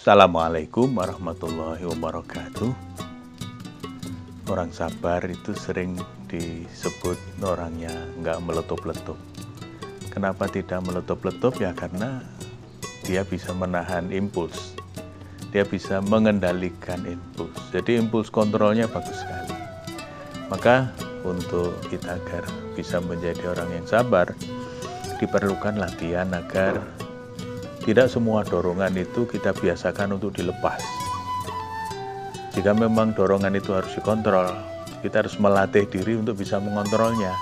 Assalamualaikum warahmatullahi wabarakatuh. Orang sabar itu sering disebut orangnya nggak meletup-letup. Kenapa tidak meletup-letup? Ya karena dia bisa menahan impuls. Dia bisa mengendalikan impuls. Jadi impuls kontrolnya bagus sekali. Maka untuk kita agar bisa menjadi orang yang sabar, diperlukan latihan agar tidak semua dorongan itu kita biasakan untuk dilepas. Jika memang dorongan itu harus dikontrol, kita harus melatih diri untuk bisa mengontrolnya.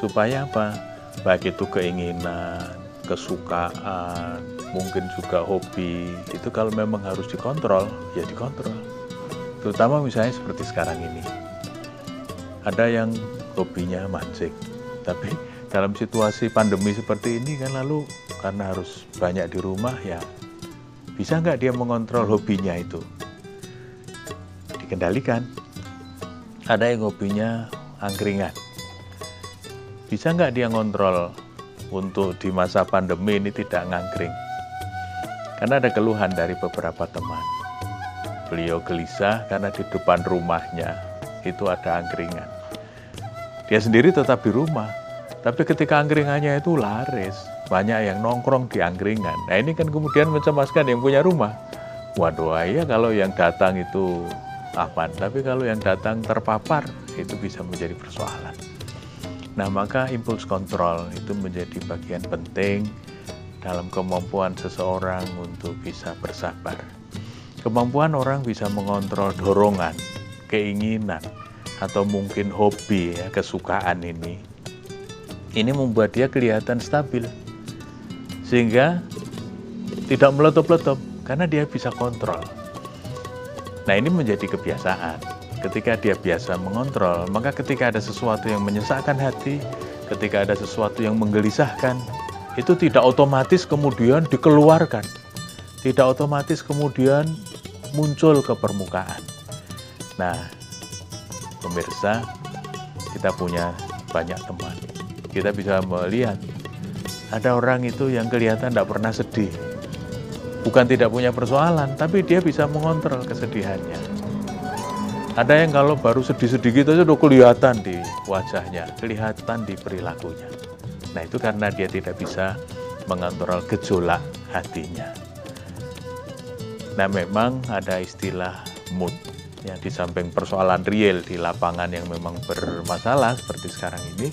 Supaya apa? Baik itu keinginan, kesukaan, mungkin juga hobi, itu kalau memang harus dikontrol, ya dikontrol. Terutama misalnya seperti sekarang ini. Ada yang hobinya mancing, tapi dalam situasi pandemi seperti ini kan lalu karena harus banyak di rumah ya bisa nggak dia mengontrol hobinya itu? Dikendalikan. Ada yang hobinya angkringan. Bisa nggak dia ngontrol untuk di masa pandemi ini tidak ngangkring? Karena ada keluhan dari beberapa teman. Beliau gelisah karena di depan rumahnya itu ada angkringan. Dia sendiri tetap di rumah. Tapi ketika angkringannya itu laris, banyak yang nongkrong di angkringan. Nah ini kan kemudian mencemaskan yang punya rumah. Waduh ya kalau yang datang itu aman, tapi kalau yang datang terpapar itu bisa menjadi persoalan. Nah maka impuls kontrol itu menjadi bagian penting dalam kemampuan seseorang untuk bisa bersabar. Kemampuan orang bisa mengontrol dorongan, keinginan, atau mungkin hobi ya kesukaan ini ini membuat dia kelihatan stabil. Sehingga tidak meletup-letup karena dia bisa kontrol. Nah ini menjadi kebiasaan. Ketika dia biasa mengontrol maka ketika ada sesuatu yang menyesakkan hati ketika ada sesuatu yang menggelisahkan itu tidak otomatis kemudian dikeluarkan. Tidak otomatis kemudian muncul ke permukaan. Nah pemirsa, kita punya banyak teman. Kita bisa melihat ada orang itu yang kelihatan tidak pernah sedih. Bukan tidak punya persoalan, tapi dia bisa mengontrol kesedihannya. Ada yang kalau baru sedih-sedih gitu aja udah kelihatan di wajahnya, kelihatan di perilakunya. Nah itu karena dia tidak bisa mengontrol gejolak hatinya. Nah memang ada istilah mood ya di samping persoalan real di lapangan yang memang bermasalah seperti sekarang ini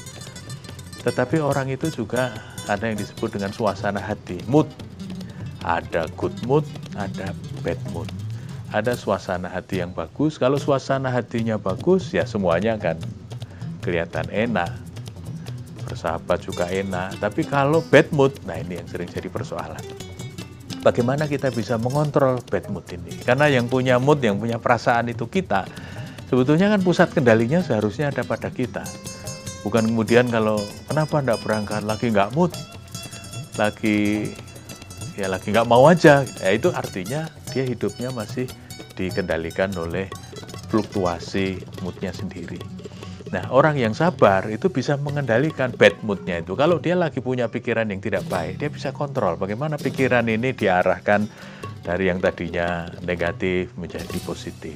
tetapi orang itu juga ada yang disebut dengan suasana hati mood ada good mood ada bad mood ada suasana hati yang bagus kalau suasana hatinya bagus ya semuanya akan kelihatan enak bersahabat juga enak tapi kalau bad mood nah ini yang sering jadi persoalan bagaimana kita bisa mengontrol bad mood ini. Karena yang punya mood, yang punya perasaan itu kita. Sebetulnya kan pusat kendalinya seharusnya ada pada kita. Bukan kemudian kalau kenapa tidak berangkat, lagi nggak mood, lagi ya lagi nggak mau aja. Ya itu artinya dia hidupnya masih dikendalikan oleh fluktuasi moodnya sendiri. Nah, orang yang sabar itu bisa mengendalikan bad moodnya itu. Kalau dia lagi punya pikiran yang tidak baik, dia bisa kontrol bagaimana pikiran ini diarahkan dari yang tadinya negatif menjadi positif.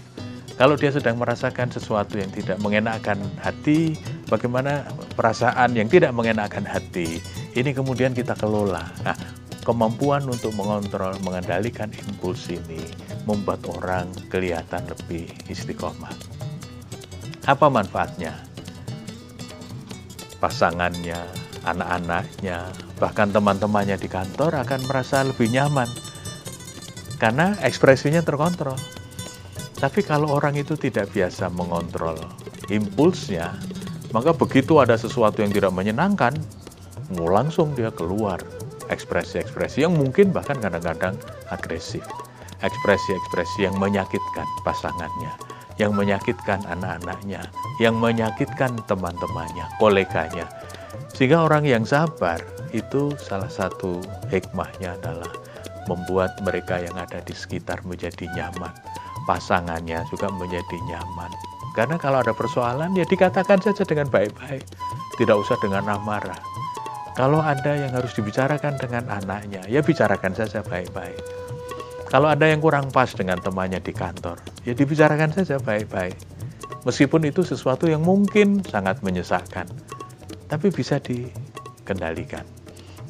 Kalau dia sedang merasakan sesuatu yang tidak mengenakan hati, bagaimana perasaan yang tidak mengenakan hati, ini kemudian kita kelola. Nah, kemampuan untuk mengontrol, mengendalikan impuls ini membuat orang kelihatan lebih istiqomah. Apa manfaatnya? Pasangannya, anak-anaknya, bahkan teman-temannya di kantor akan merasa lebih nyaman karena ekspresinya terkontrol. Tapi kalau orang itu tidak biasa mengontrol impulsnya, maka begitu ada sesuatu yang tidak menyenangkan, mau langsung dia keluar ekspresi-ekspresi yang mungkin bahkan kadang-kadang agresif. Ekspresi-ekspresi yang menyakitkan pasangannya yang menyakitkan anak-anaknya, yang menyakitkan teman-temannya, koleganya. Sehingga orang yang sabar itu salah satu hikmahnya adalah membuat mereka yang ada di sekitar menjadi nyaman. Pasangannya juga menjadi nyaman. Karena kalau ada persoalan ya dikatakan saja dengan baik-baik. Tidak usah dengan amarah. Kalau ada yang harus dibicarakan dengan anaknya, ya bicarakan saja baik-baik. Kalau ada yang kurang pas dengan temannya di kantor, ya dibicarakan saja baik-baik. Meskipun itu sesuatu yang mungkin sangat menyesakkan, tapi bisa dikendalikan.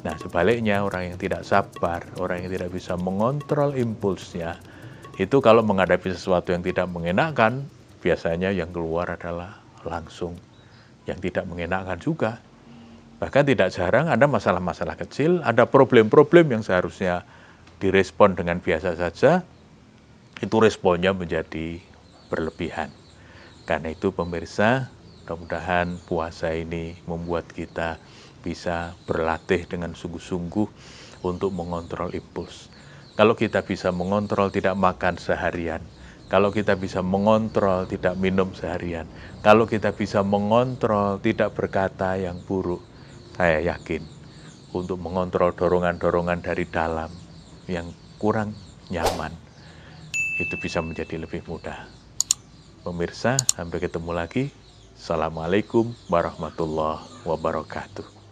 Nah, sebaliknya orang yang tidak sabar, orang yang tidak bisa mengontrol impulsnya, itu kalau menghadapi sesuatu yang tidak mengenakan, biasanya yang keluar adalah langsung yang tidak mengenakan juga. Bahkan tidak jarang ada masalah-masalah kecil, ada problem-problem yang seharusnya direspon dengan biasa saja, itu responnya menjadi berlebihan. Karena itu pemirsa, mudah-mudahan puasa ini membuat kita bisa berlatih dengan sungguh-sungguh untuk mengontrol impuls. Kalau kita bisa mengontrol tidak makan seharian, kalau kita bisa mengontrol tidak minum seharian, kalau kita bisa mengontrol tidak berkata yang buruk, saya yakin untuk mengontrol dorongan-dorongan dari dalam yang kurang nyaman itu bisa menjadi lebih mudah. Pemirsa, sampai ketemu lagi. Assalamualaikum warahmatullahi wabarakatuh.